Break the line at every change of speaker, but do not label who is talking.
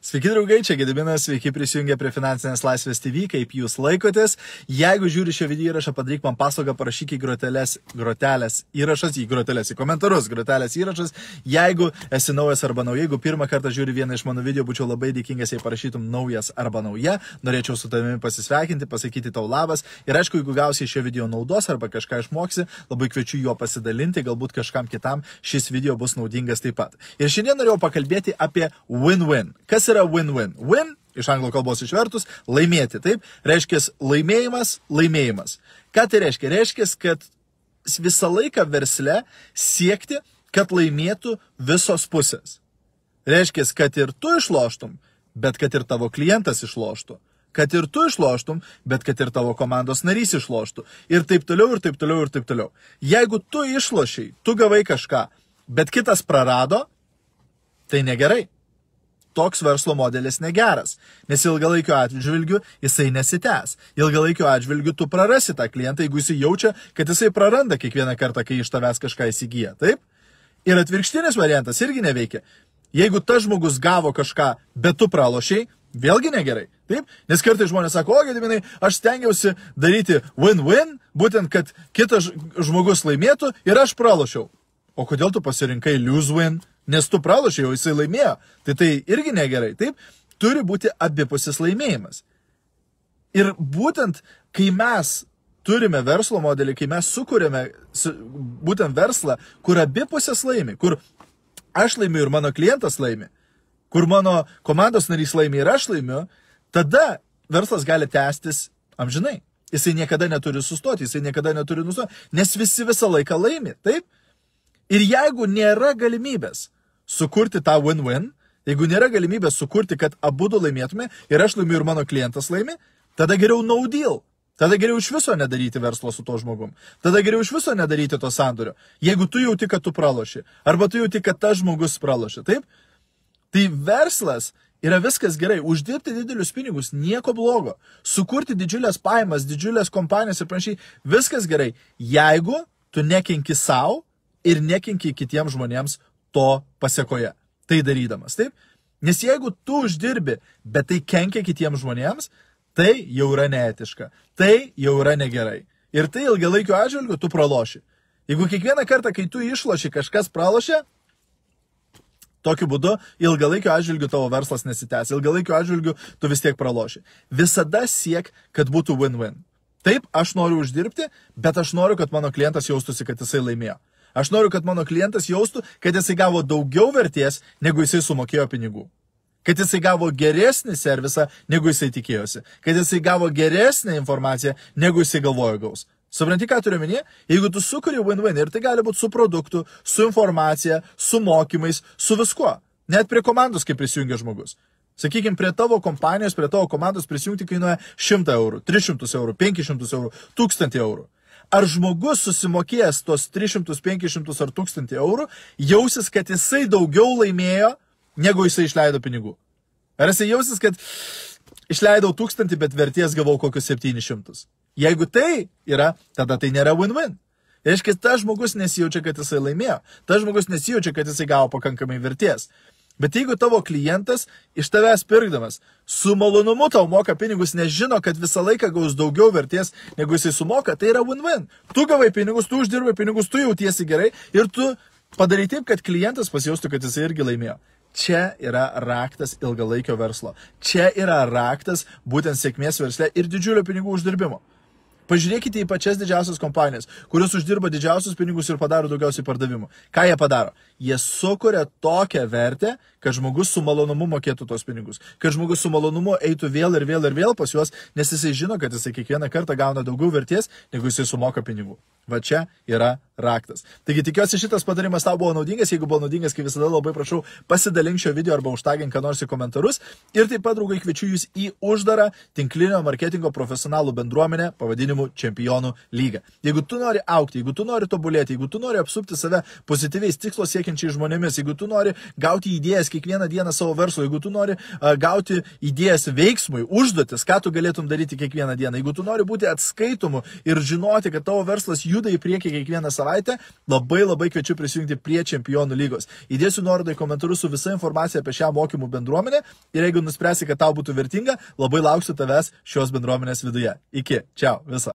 Sveiki draugai, čia Gediminas, sveiki prisijungę prie Finansinės laisvės TV, kaip jūs laikotės. Jeigu žiūri šio video įrašą, padaryk man paslaugą, parašyk į grotelės, grotelės įrašas, į grotelės, į komentarus, grotelės įrašas. Jeigu esi naujas arba nauja, jeigu pirmą kartą žiūri vieną iš mano video, būčiau labai dėkingas, jei parašytum naujas arba nauja. Norėčiau su tavimi pasisveikinti, pasakyti tau labas. Ir aišku, jeigu gausi šio video naudos arba kažką išmoksi, labai kviečiu juo pasidalinti, galbūt kažkam kitam šis video bus naudingas taip pat. Ir šiandien norėjau pakalbėti apie win-win. Kas yra win-win? Win, iš anglų kalbos išvertus, laimėti. Taip, reiškia laimėjimas, laimėjimas. Ką tai reiškia? Reiškia, kad visą laiką versle siekti, kad laimėtų visos pusės. Reiškia, kad ir tu išloštum, bet kad ir tavo klientas išloštų. Kad ir tu išloštum, bet kad ir tavo komandos narys išloštų. Ir taip toliau, ir taip toliau, ir taip toliau. Jeigu tu išlošiai, tu gavai kažką, bet kitas prarado, tai negerai toks verslo modelis negeras, nes ilgalaikio atžvilgiu jisai nesitęs. Ilgalaikio atžvilgiu tu prarasi tą klientą, jeigu jisai jaučia, kad jisai praranda kiekvieną kartą, kai iš tavęs kažką įsigyja. Taip? Ir atvirkštinis variantas irgi neveikia. Jeigu tas žmogus gavo kažką, bet tu pralošiai, vėlgi negerai. Taip? Nes kartai žmonės sako, o gediminai, aš stengiausi daryti win-win, būtent, kad kitas žmogus laimėtų ir aš pralošiau. O kodėl tu pasirinkai lose-win? Nes tu pralašai, o jisai laimėjo. Tai tai irgi negerai. Taip, turi būti abipusis laimėjimas. Ir būtent, kai mes turime verslo modelį, kai mes sukūrėme būtent verslą, kur abipusės laimi, kur aš laimiu ir mano klientas laimi, kur mano komandos narys laimi ir aš laimiu, tada verslas gali tęstis amžinai. Jisai niekada neturi sustoti, jisai niekada neturi nustoti, nes visi visą laiką laimi, taip? Ir jeigu nėra galimybės sukurti tą win-win, jeigu nėra galimybės sukurti, kad abu du laimėtume ir aš laimiu ir mano klientas laimi, tada geriau no deal. Tada geriau iš viso nedaryti verslo su to žmogum. Tada geriau iš viso nedaryti to sandorio. Jeigu tu jauti, kad tu praloši, arba tu jauti, kad tas žmogus praloši, taip? Tai verslas yra viskas gerai. Uždirbti didelius pinigus, nieko blogo. Sukurti didžiulės paimas, didžiulės kompanijas ir panašiai, viskas gerai. Jeigu tu nekenki savo ir nekenki kitiems žmonėms to pasiekoje. Tai darydamas, taip? Nes jeigu tu uždirbi, bet tai kenkia kitiems žmonėms, tai jau yra neetiška. Tai jau yra negerai. Ir tai ilgalaikio atžvilgiu tu praloši. Jeigu kiekvieną kartą, kai tu išloši, kažkas pralošia, tokiu būdu ilgalaikio atžvilgiu tavo verslas nesitęs. Ilgalaikio atžvilgiu tu vis tiek praloši. Visada siek, kad būtų win-win. Taip, aš noriu uždirbti, bet aš noriu, kad mano klientas jaustųsi, kad jisai laimėjo. Aš noriu, kad mano klientas jaustų, kad jisai gavo daugiau vertės, negu jisai sumokėjo pinigų. Kad jisai gavo geresnį servisą, negu jisai tikėjosi. Kad jisai gavo geresnę informaciją, negu jisai galvojo gaus. Supranti, ką turiu minėti? Jeigu tu sukuri win-win ir tai gali būti su produktu, su informacija, su mokymais, su viskuo. Net prie komandos, kai prisijungia žmogus. Sakykime, prie tavo kompanijos, prie tavo komandos prisijungti kainuoja 100 eurų, 300 eurų, 500 eurų, 1000 eurų ar žmogus susimokėjęs tos 300, 500 ar 1000 eurų jausis, kad jisai daugiau laimėjo, negu jisai išleido pinigų. Ar jisai jausis, kad išleidau 1000, bet verties gavau kokius 700. Jeigu tai yra, tada tai nėra win-win. Reiškia, tas žmogus nesijaučia, kad jisai laimėjo. Tas žmogus nesijaučia, kad jisai gavo pakankamai verties. Bet jeigu tavo klientas iš tavęs pirkdamas su malonumu tau moka pinigus, nes žino, kad visą laiką gaus daugiau vertės, negu jisai sumoka, tai yra win-win. Tu gavai pinigus, tu uždirbai pinigus, tu jautiesi gerai ir tu padarai taip, kad klientas pasijaustų, kad jisai irgi laimėjo. Čia yra raktas ilgalaikio verslo. Čia yra raktas būtent sėkmės versle ir didžiulio pinigų uždirbimo. Pažiūrėkite į pačias didžiausias kompanijas, kurios uždirba didžiausius pinigus ir padaro daugiausiai pardavimų. Ką jie padaro? Jie sukuria tokią vertę, kad žmogus su malonumu mokėtų tos pinigus. Kad žmogus su malonumu eitų vėl ir vėl ir vėl pas juos, nes jisai žino, kad jisai kiekvieną kartą gauna daugiau vertės, negu jisai sumoka pinigų. Va čia yra raktas. Taigi tikiuosi šitas patarimas tau buvo naudingas. Jeigu buvo naudingas, kaip visada labai prašau, pasidalink šio video arba užtagink ką nors į komentarus. Ir taip pat, draugai, kviečiu jūs į uždarą tinklinio marketingo profesionalų bendruomenę pavadinimu Čempionų lyga. Jeigu tu nori aukti, jeigu tu nori tobulėti, jeigu tu nori apsupti save pozityviais tikslo siekiančiais žmonėmis, jeigu tu nori gauti idėjas kiekvieną dieną savo verslo, jeigu tu nori gauti idėjas veiksmui, užduotis, ką tu galėtum daryti kiekvieną dieną, jeigu tu nori būti atskaitomu ir žinoti, kad tavo verslas juda į priekį kiekvieną savaitę, labai labai kviečiu prisijungti prie čempionų lygos. Įdėsiu nuorodą į komentarus su visa informacija apie šią mokymų bendruomenę ir jeigu nuspręsi, kad tau būtų vertinga, labai lauksiu tavęs šios bendruomenės viduje. Iki, čia, visą.